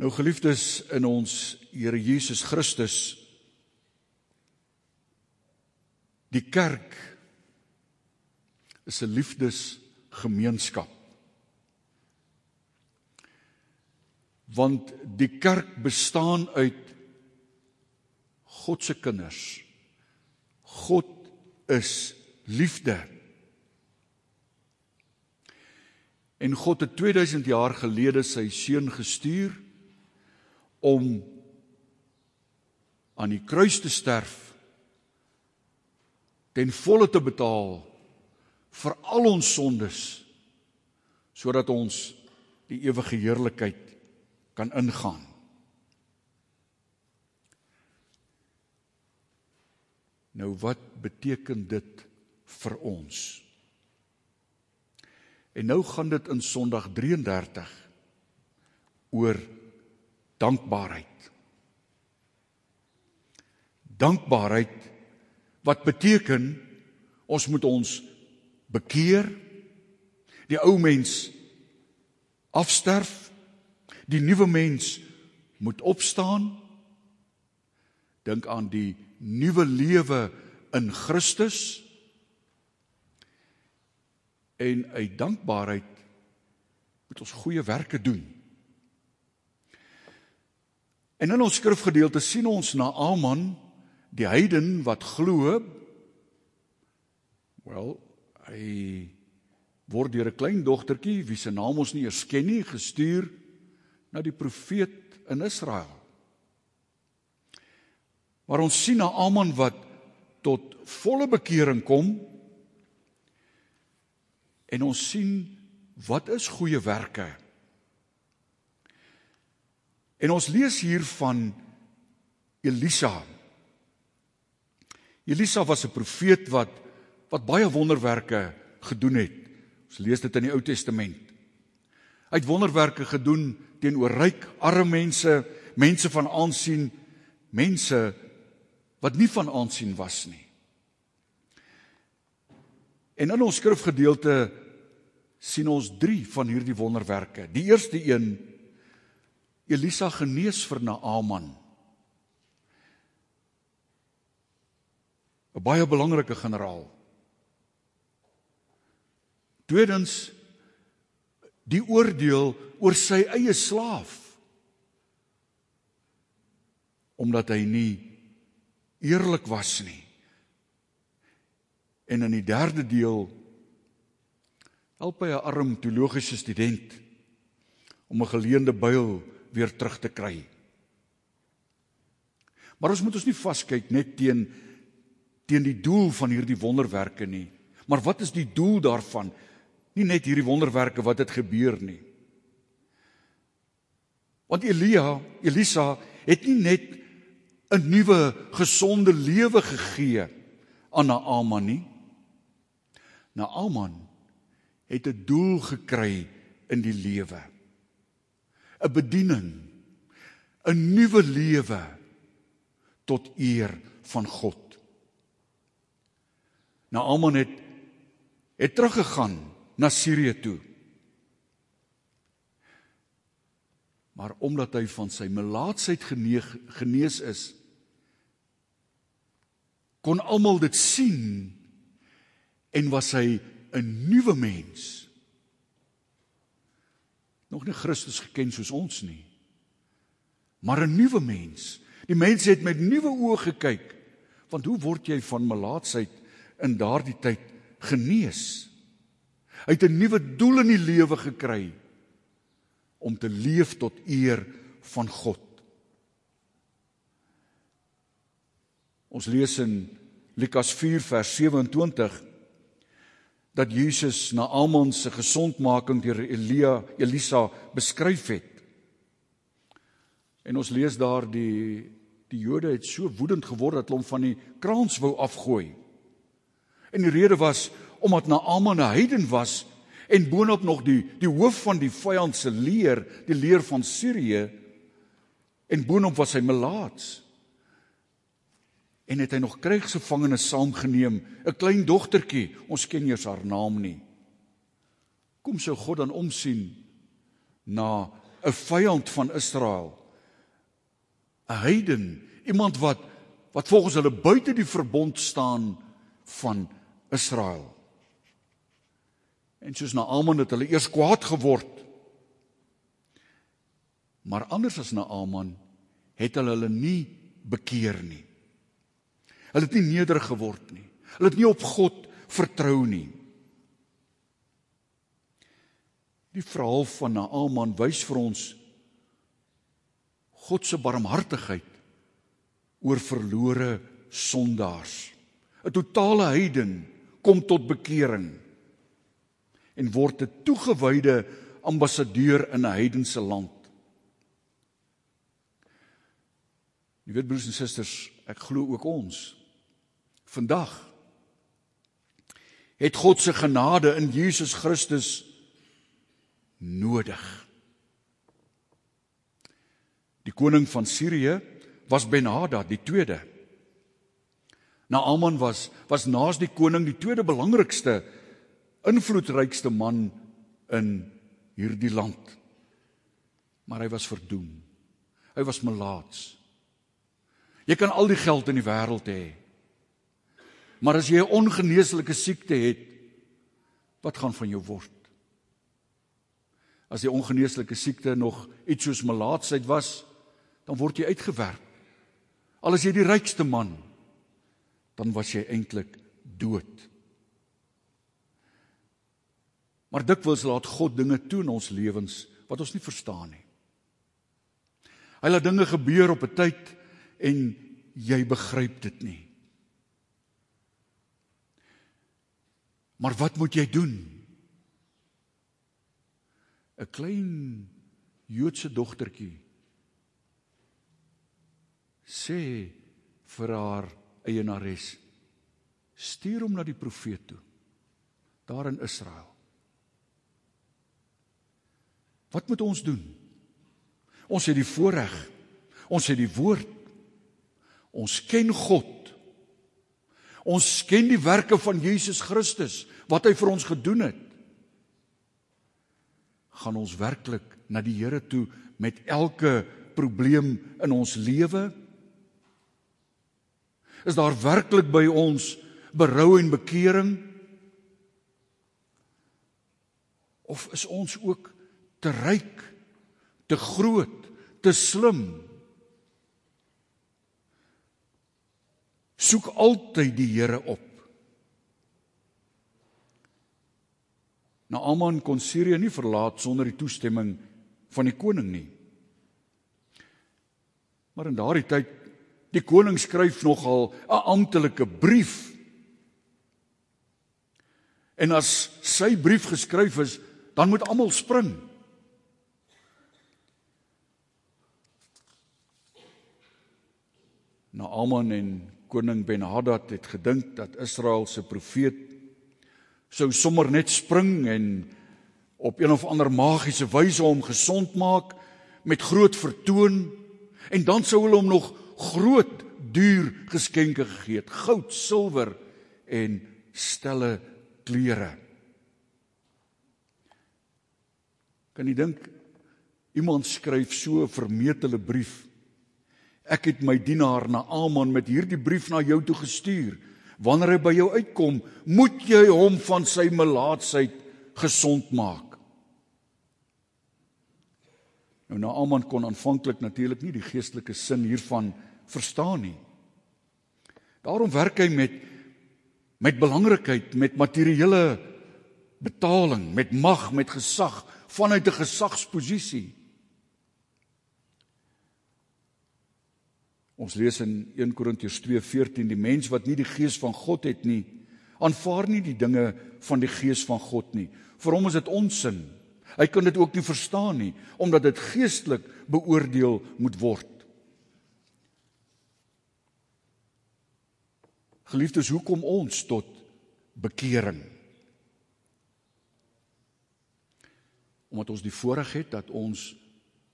Nou geliefdes in ons Here Jesus Christus die kerk is 'n liefdesgemeenskap. Want die kerk bestaan uit God se kinders. God is liefde. En God het 2000 jaar gelede sy seun gestuur om aan die kruis te sterf ten volle te betaal vir al ons sondes sodat ons die ewige heerlikheid kan ingaan. Nou wat beteken dit vir ons? En nou gaan dit in Sondag 33 oor dankbaarheid. Dankbaarheid wat beteken ons moet ons bekeer, die ou mens afsterf, die nuwe mens moet opstaan. Dink aan die nuwe lewe in Christus. En uit dankbaarheid moet ons goeie werke doen. En in ons skrifgedeelte sien ons na Aman, die heiden wat glo. Wel, hy word deur 'n klein dogtertjie wie se naam ons nie eers ken nie, gestuur na die profeet in Israel. Maar ons sien na Aman wat tot volle bekering kom en ons sien wat is goeie werke? En ons lees hier van Elisa. Elisa was 'n profeet wat wat baie wonderwerke gedoen het. Ons lees dit in die Ou Testament. Hy het wonderwerke gedoen teenoor ryk, arme mense, mense van aansien, mense wat nie van aansien was nie. En in ons skrifgedeelte sien ons 3 van hierdie wonderwerke. Die eerste een Elisa genees vir Naaman. 'n Baie belangrike generaal. Tweedens die oordeel oor sy eie slaaf omdat hy nie eerlik was nie. En in die derde deel help hy 'n arm teologiese student om 'n geleende byl weer terug te kry. Maar ons moet ons nie vaskyk net teen teen die doel van hierdie wonderwerke nie. Maar wat is die doel daarvan? Nie net hierdie wonderwerke wat dit gebeur nie. Want Elia, Elisa het nie net 'n nuwe gesonde lewe gegee aan Naaman nie. Naaman het 'n doel gekry in die lewe. 'n bediening, 'n nuwe lewe tot eer van God. Naaman het het teruggegaan na Sirië toe. Maar omdat hy van sy melaatsheid genees is, kon almal dit sien en was hy 'n nuwe mens nog nie Christus geken soos ons nie. Maar 'n nuwe mens. Die mense het met nuwe oë gekyk. Want hoe word jy van melaatsheid in daardie tyd genees? Hy het 'n nuwe doel in die lewe gekry om te leef tot eer van God. Ons lees in Lukas 4 vers 27 dat Jesus na Amon se gesondmaking deur Elia Elisa beskryf het. En ons lees daar die die Jode het so woedend geword dat hulle hom van die kraans wou afgooi. En die rede was omdat Naaman 'n heiden was en boonop nog die die hoof van die vyand se leer, die leer van Sirië en boonop was hy melaats en het hy nog krygsgevangenes saamgeneem, 'n klein dogtertjie, ons ken nie haar naam nie. Kom sou God dan omsien na 'n vyand van Israel. 'n Heiden, iemand wat wat volgens hulle buite die verbond staan van Israel. En soos Naaman het hulle eers kwaad geword. Maar anders as Naaman het hulle hulle nie bekeer nie. Hulle het nie nederig geword nie. Hulle het nie op God vertrou nie. Die verhaal van Naaman wys vir ons God se barmhartigheid oor verlore sondaars. 'n Totale heiden kom tot bekering en word 'n toegewyde ambassadeur in 'n heidense land. Jy weet broers en susters, ek glo ook ons vandag het God se genade in Jesus Christus nodig. Die koning van Sirië was Ben-Hadad die tweede. Naaman was was naas die koning die tweede belangrikste invloedrykste man in hierdie land. Maar hy was verdoem. Hy was melaats. Jy kan al die geld in die wêreld hê. Maar as jy 'n ongeneeslike siekte het, wat gaan van jou word? As die ongeneeslike siekte nog iets soos melaatsheid was, dan word jy uitgewerp. Al is jy die rykste man, dan was jy eintlik dood. Maar dikwels laat God dinge toe in ons lewens wat ons nie verstaan nie. Hy laat dinge gebeur op 'n tyd en jy begryp dit nie. Maar wat moet jy doen? 'n Klein Joodse dogtertjie sê vir haar eienares: "Stuur hom na die profeet toe daar in Israel." Wat moet ons doen? Ons het die voorreg. Ons het die woord. Ons ken God. Ons ken die werke van Jesus Christus wat hy vir ons gedoen het. Gaan ons werklik na die Here toe met elke probleem in ons lewe? Is daar werklik by ons berou en bekering? Of is ons ook te ryk, te groot, te slim. Soek altyd die Here op. Naaman kon Sirië nie verlaat sonder die toestemming van die koning nie. Maar in daardie tyd die koning skryf nogal 'n amptelike brief. En as sy brief geskryf is, dan moet almal spring. Naaman en koning Ben-Hadad het gedink dat Israel se profeet sou sommer net spring en op een of ander magiese wyse hom gesond maak met groot vertoon en dan sou hulle hom nog groot duur geskenke gegee het goud, silwer en stelle klere. Kan jy dink iemand skryf so 'n vermetele brief Ek het my dienaar Naaman met hierdie brief na jou toe gestuur. Wanneer hy by jou uitkom, moet jy hom van sy melaatsheid gesond maak. Nou Naaman kon aanvanklik natuurlik nie die geestelike sin hiervan verstaan nie. Daarom werk hy met met belangrikheid, met materiële betaling, met mag, met gesag vanuit 'n gesagsposisie. Ons lees in 1 Korintiërs 2:14 die mens wat nie die gees van God het nie, aanvaar nie die dinge van die gees van God nie. Vir hom is dit onsin. Hy kan dit ook nie verstaan nie omdat dit geestelik beoordeel moet word. Geliefdes, hoekom ons tot bekering? Omdat ons die voorreg het dat ons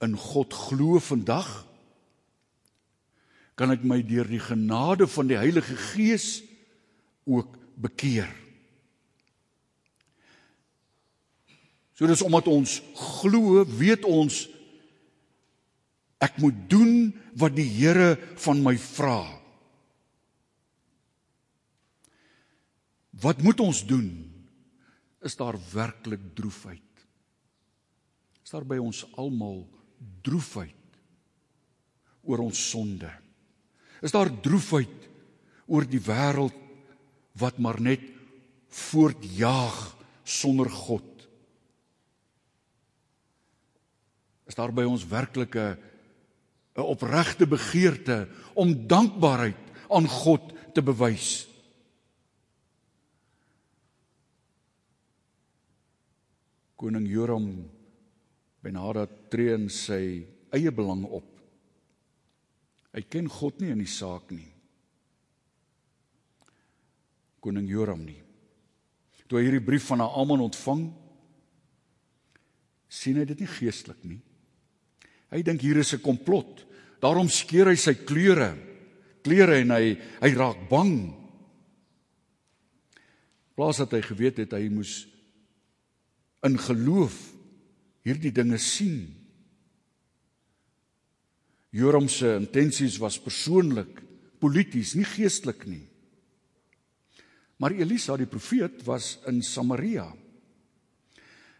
in God glo vandag kan ek my deur die genade van die Heilige Gees ook bekeer. So dis omdat ons glo, weet ons Ek moet doen wat die Here van my vra. Wat moet ons doen? Is daar werklik droefheid? Is daar by ons almal droefheid oor ons sonde? Is daar droefheid oor die wêreld wat maar net voortjaag sonder God? Is daar by ons werklike 'n opregte begeerte om dankbaarheid aan God te bewys? Koning Joram Benhadad tree in sy eie belang op. Hy ken God nie in die saak nie. Koning Joram nie. Toe hy hierdie brief van Naaman ontvang, sien hy dit nie geestelik nie. Hy dink hier is 'n komplot. Daarom skeer hy sy kleure, klere en hy hy raak bang. Plaas dat hy geweet het hy moes in geloof hierdie dinge sien. Joram se intensies was persoonlik, polities, nie geestelik nie. Maar Elisa die profeet was in Samaria.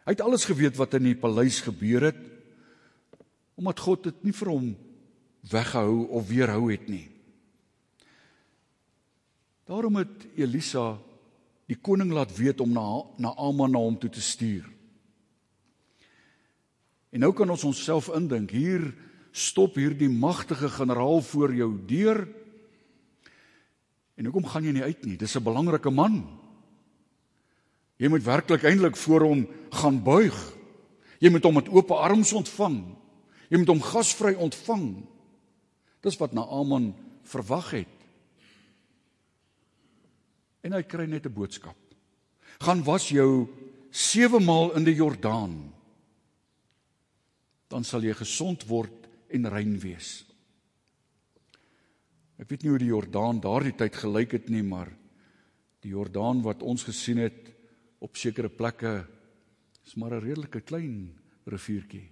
Hy het alles geweet wat in die paleis gebeur het omdat God dit nie vir hom weggehou of weerhou het nie. Daarom het Elisa die koning laat weet om na na Aman na hom toe te stuur. En nou kan ons onsself indink, hier stop hierdie magtige generaal voor jou deur. En hoekom gaan jy nie uit nie? Dis 'n belangrike man. Jy moet werklik eintlik voor hom gaan buig. Jy moet hom met oop arms ontvang. Jy moet hom gasvry ontvang. Dis wat Naaman verwag het. En hy kry net 'n boodskap. Gaan was jou 7 maal in die Jordaan. Dan sal jy gesond word en rein wees. Ek weet nie hoe die Jordaan daardie tyd gelyk het nie, maar die Jordaan wat ons gesien het op sekere plekke is maar 'n redelike klein riviertjie.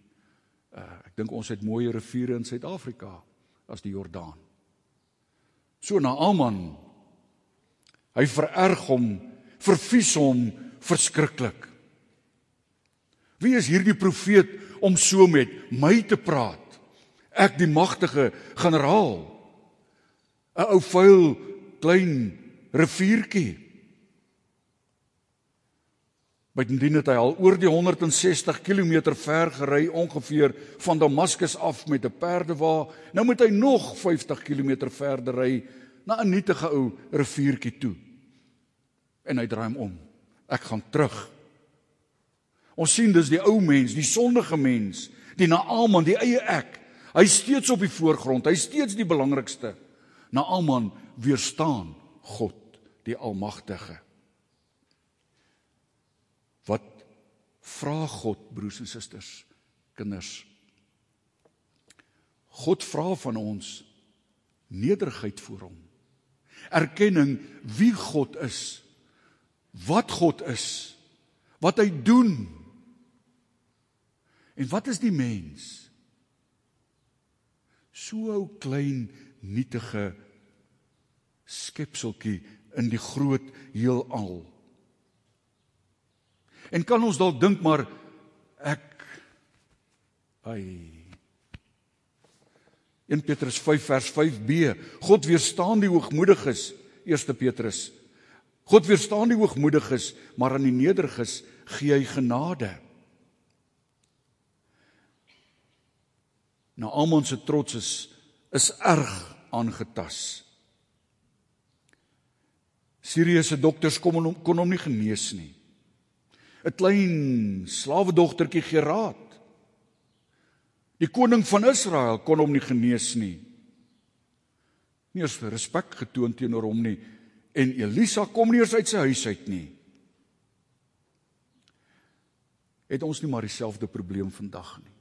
Uh, ek dink ons het mooier riviere in Suid-Afrika as die Jordaan. So na Aman Hy vererg hom, vervies hom verskriklik. Wie is hierdie profeet om so met my te praat? Ek die magtige generaal. 'n Ou vuil klein riviertjie. Bytendien het hy al oor die 160 km ver gery ongeveer van Damaskus af met 'n perdewa. Nou moet hy nog 50 km verder ry na 'n nietige ou riviertjie toe en hy draai hom om. Ek gaan terug. Ons sien dis die ou mens, die sondige mens, die Naaman, die eie ek. Hy steeds op die voorgrond. Hy steeds die belangrikste. Naaman weerstaan God, die Almagtige. Wat vra God, broers en susters, kinders? God vra van ons nederigheid voor hom. Erkenning wie God is wat God is, wat hy doen. En wat is die mens? So ou klein nietige skepseltjie in die groot heelal. En kan ons dalk dink maar ek ai 1 Petrus 5 vers 5b God weerstaan die hoogmoediges 1 Petrus God weerstaan die hoogmoediges, maar aan die nederiges gee hy genade. Nou almal se trots is is erg aangetas. Sirië se dokters kom hom kon hom nie genees nie. 'n Klein slawedogtertjie gee raad. Die koning van Israel kon hom nie genees nie. Nie eens respek getoon teenoor hom nie en Elisa kom nie eens uit sy huis uit nie. Het ons nie maar dieselfde probleem vandag nie.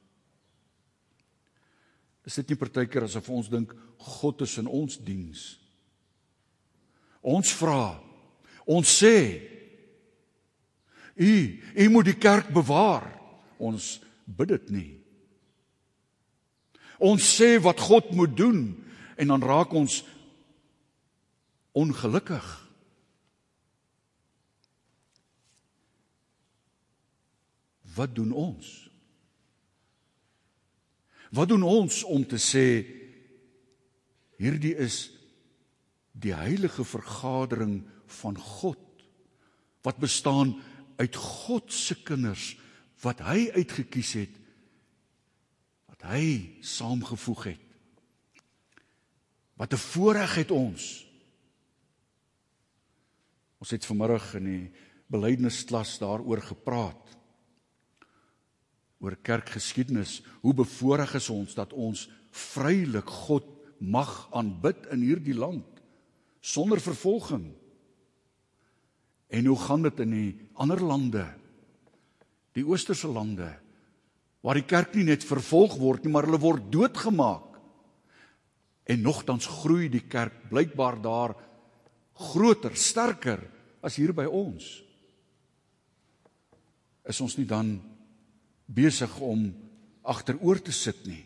Is dit nie partykeer asof ons dink God is in ons diens? Ons vra, ons sê, U, U moet die kerk bewaar. Ons bid dit nie. Ons sê wat God moet doen en dan raak ons ongelukkig. Wat doen ons? Wat doen ons om te sê hierdie is die heilige vergadering van God wat bestaan uit God se kinders wat hy uitget kies het wat hy saamgevoeg het wat 'n voorreg het ons. Ons het vanmiddag in die belydenisstas daaroor gepraat oor kerkgeskiedenis hoe bevoorreg is ons dat ons vrylik God mag aanbid in hierdie land sonder vervolging en hoe gaan dit in die ander lande die oosterse lande waar die kerk nie net vervolg word nie, maar hulle word doodgemaak. En nogtans groei die kerk blykbaar daar groter, sterker as hier by ons. Is ons nie dan besig om agteroor te sit nie?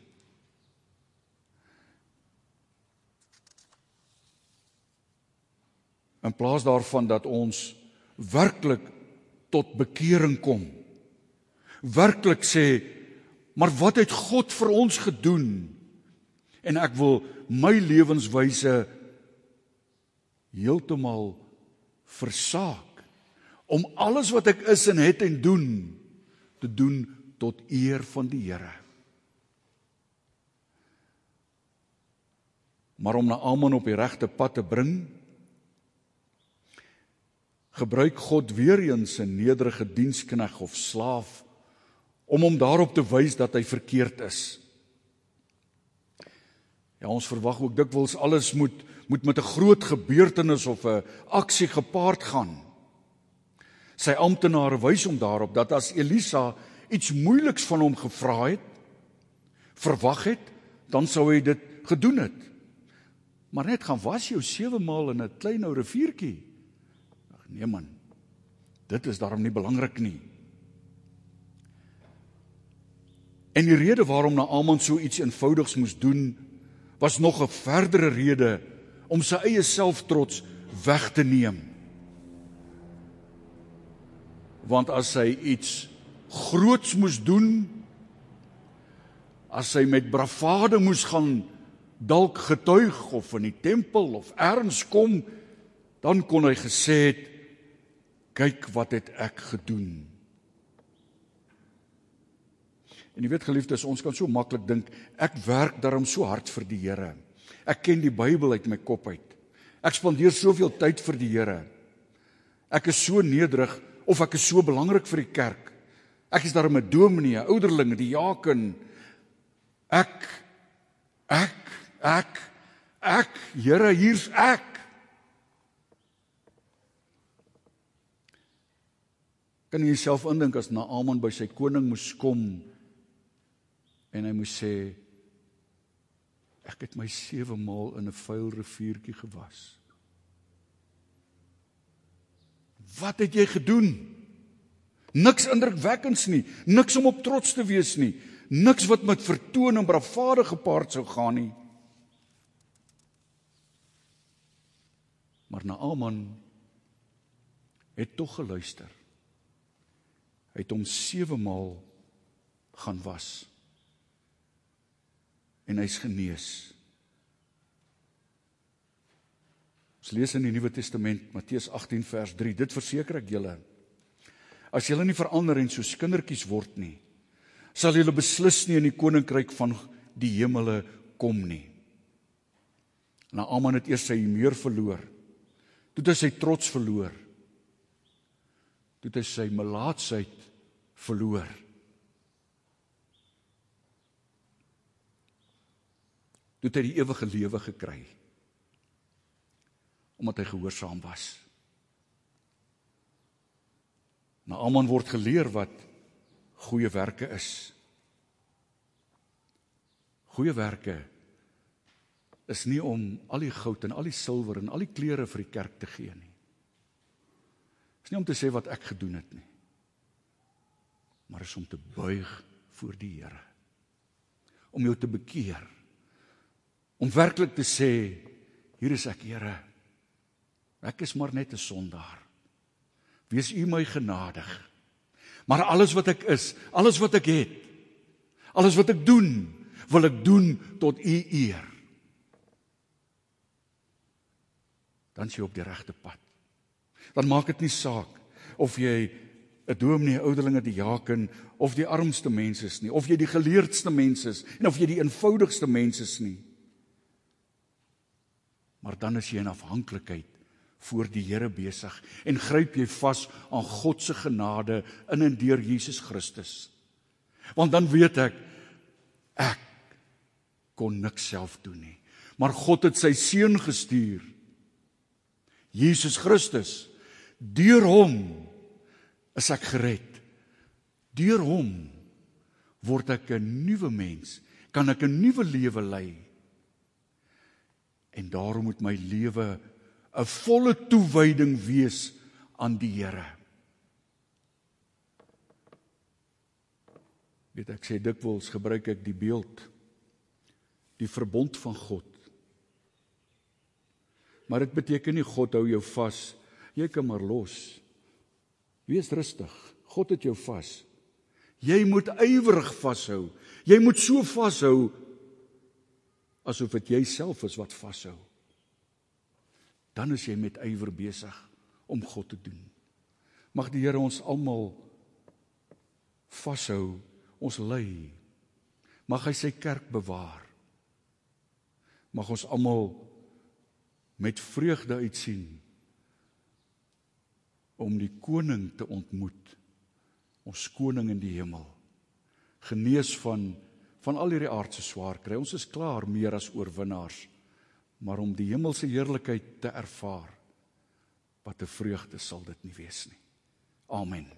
In plaas daarvan dat ons werklik tot bekering kom. Werklik sê Maar wat het God vir ons gedoen? En ek wil my lewenswyse heeltemal versaak om alles wat ek is en het en doen te doen tot eer van die Here. Maar om na almal op die regte pad te bring, gebruik God weer eens 'n nederige dienskneg of slaaf om hom daarop te wys dat hy verkeerd is. Ja, ons verwag ook dikwels alles moet moet met 'n groot gebeurtenis of 'n aksie gepaard gaan. Sy amptenare wys hom daarop dat as Elisa iets moeiliks van hom gevra het, verwag het, dan sou hy dit gedoen het. Maar net gaan was jou 7 maal in 'n klein ou riviertjie. Ag nee man. Dit is daarom nie belangrik nie. En die rede waarom Naaman so iets eenvoudigs moes doen, was nog 'n verdere rede om sy eie selftrots weg te neem. Want as hy iets groots moes doen, as hy met bravade moes gaan dalk getuig of in die tempel of erns kom, dan kon hy gesê het kyk wat het ek gedoen. En jy weet geliefdes, ons kan so maklik dink ek werk daarom so hard vir die Here. Ek ken die Bybel uit my kop uit. Ek spandeer soveel tyd vir die Here. Ek is so nederig of ek is so belangrik vir die kerk. Ek is daarom 'n dominee, 'n ouderling, die jaken. Ek ek ek ek Here, hier's ek. Kan jy jouself indink as Naaman by sy koning moes kom en hy moes sê ek het my 7 maal in 'n vuil riviertjie gewas. Wat het jy gedoen? Niks indrukwekkends nie, niks om op trots te wees nie, niks wat met vertoon en bravade gepaard sou gaan nie. Maar Naaman het tog geluister. Hy het hom 7 maal gaan was en hy's genees. Ons lees in die Nuwe Testament Matteus 18 vers 3. Dit verseker ek julle. As julle nie verander en soos kindertjies word nie, sal julle beslis nie in die koninkryk van die hemele kom nie. Naaman het eers sy humeur verloor. Toe het hy sy trots verloor. Toe het hy sy melaatsheid verloor. toe hy die ewige lewe gekry omdat hy gehoorsaam was. Na almal word geleer wat goeie werke is. Goeie werke is nie om al die goud en al die silwer en al die klere vir die kerk te gee nie. Is nie om te sê wat ek gedoen het nie. Maar is om te buig voor die Here. om jou te bekeer. Om werklik te sê, hier is ek, Here. Ek is maar net 'n sondaar. Wees U my genadig. Maar alles wat ek is, alles wat ek het, alles wat ek doen, wil ek doen tot U eer. Dan is jy op die regte pad. Dan maak dit nie saak of jy 'n dominee, ouderlinge, die jaken of die armste mense is nie, of jy die geleerdste mense is en of jy die eenvoudigste mense is nie. Maar dan is jy in afhanklikheid voor die Here besig en gryp jy vas aan God se genade in en deur Jesus Christus. Want dan weet ek ek kon niks self doen nie. Maar God het sy seun gestuur. Jesus Christus. Deur hom is ek gered. Deur hom word ek 'n nuwe mens, kan ek 'n nuwe lewe lei. En daarom moet my lewe 'n volle toewyding wees aan die Here. Weet ek sê dikwels gebruik ek die beeld die verbond van God. Maar dit beteken nie God hou jou vas. Jy kan maar los. Wees rustig. God het jou vas. Jy moet ywerig vashou. Jy moet so vashou asof dit jouself is wat vashou. Dan is jy met ywer besig om God te doen. Mag die Here ons almal vashou, ons lei. Mag hy sy kerk bewaar. Mag ons almal met vreugde uitsien om die koning te ontmoet. Ons koning in die hemel. Genees van van al hierdie aardse swaar kry. Ons is klaar meer as oorwinnaars. Maar om die hemelse heerlikheid te ervaar, wat 'n vreugde sal dit nie wees nie. Amen.